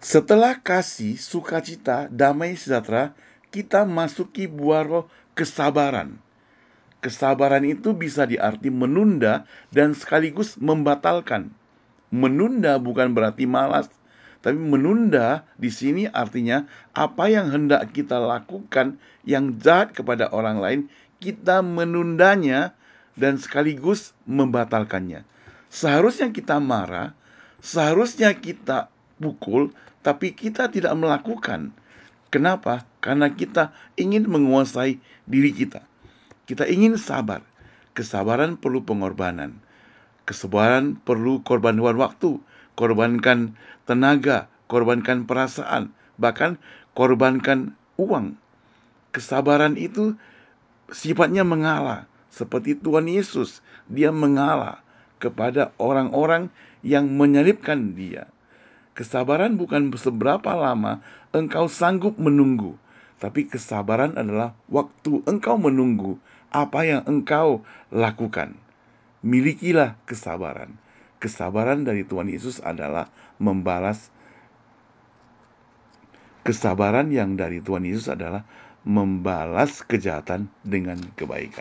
Setelah kasih, sukacita, damai sejahtera, kita masuki buah roh kesabaran. Kesabaran itu bisa diarti menunda dan sekaligus membatalkan. Menunda bukan berarti malas, tapi menunda di sini artinya apa yang hendak kita lakukan yang jahat kepada orang lain, kita menundanya dan sekaligus membatalkannya. Seharusnya kita marah, seharusnya kita pukul, tapi kita tidak melakukan. Kenapa? Karena kita ingin menguasai diri kita. Kita ingin sabar. Kesabaran perlu pengorbanan. Kesabaran perlu korbankan waktu, korbankan tenaga, korbankan perasaan, bahkan korbankan uang. Kesabaran itu sifatnya mengalah, seperti Tuhan Yesus. Dia mengalah kepada orang-orang yang menyalibkan dia. Kesabaran bukan seberapa lama engkau sanggup menunggu, tapi kesabaran adalah waktu engkau menunggu apa yang engkau lakukan. Milikilah kesabaran. Kesabaran dari Tuhan Yesus adalah membalas kesabaran yang dari Tuhan Yesus adalah membalas kejahatan dengan kebaikan.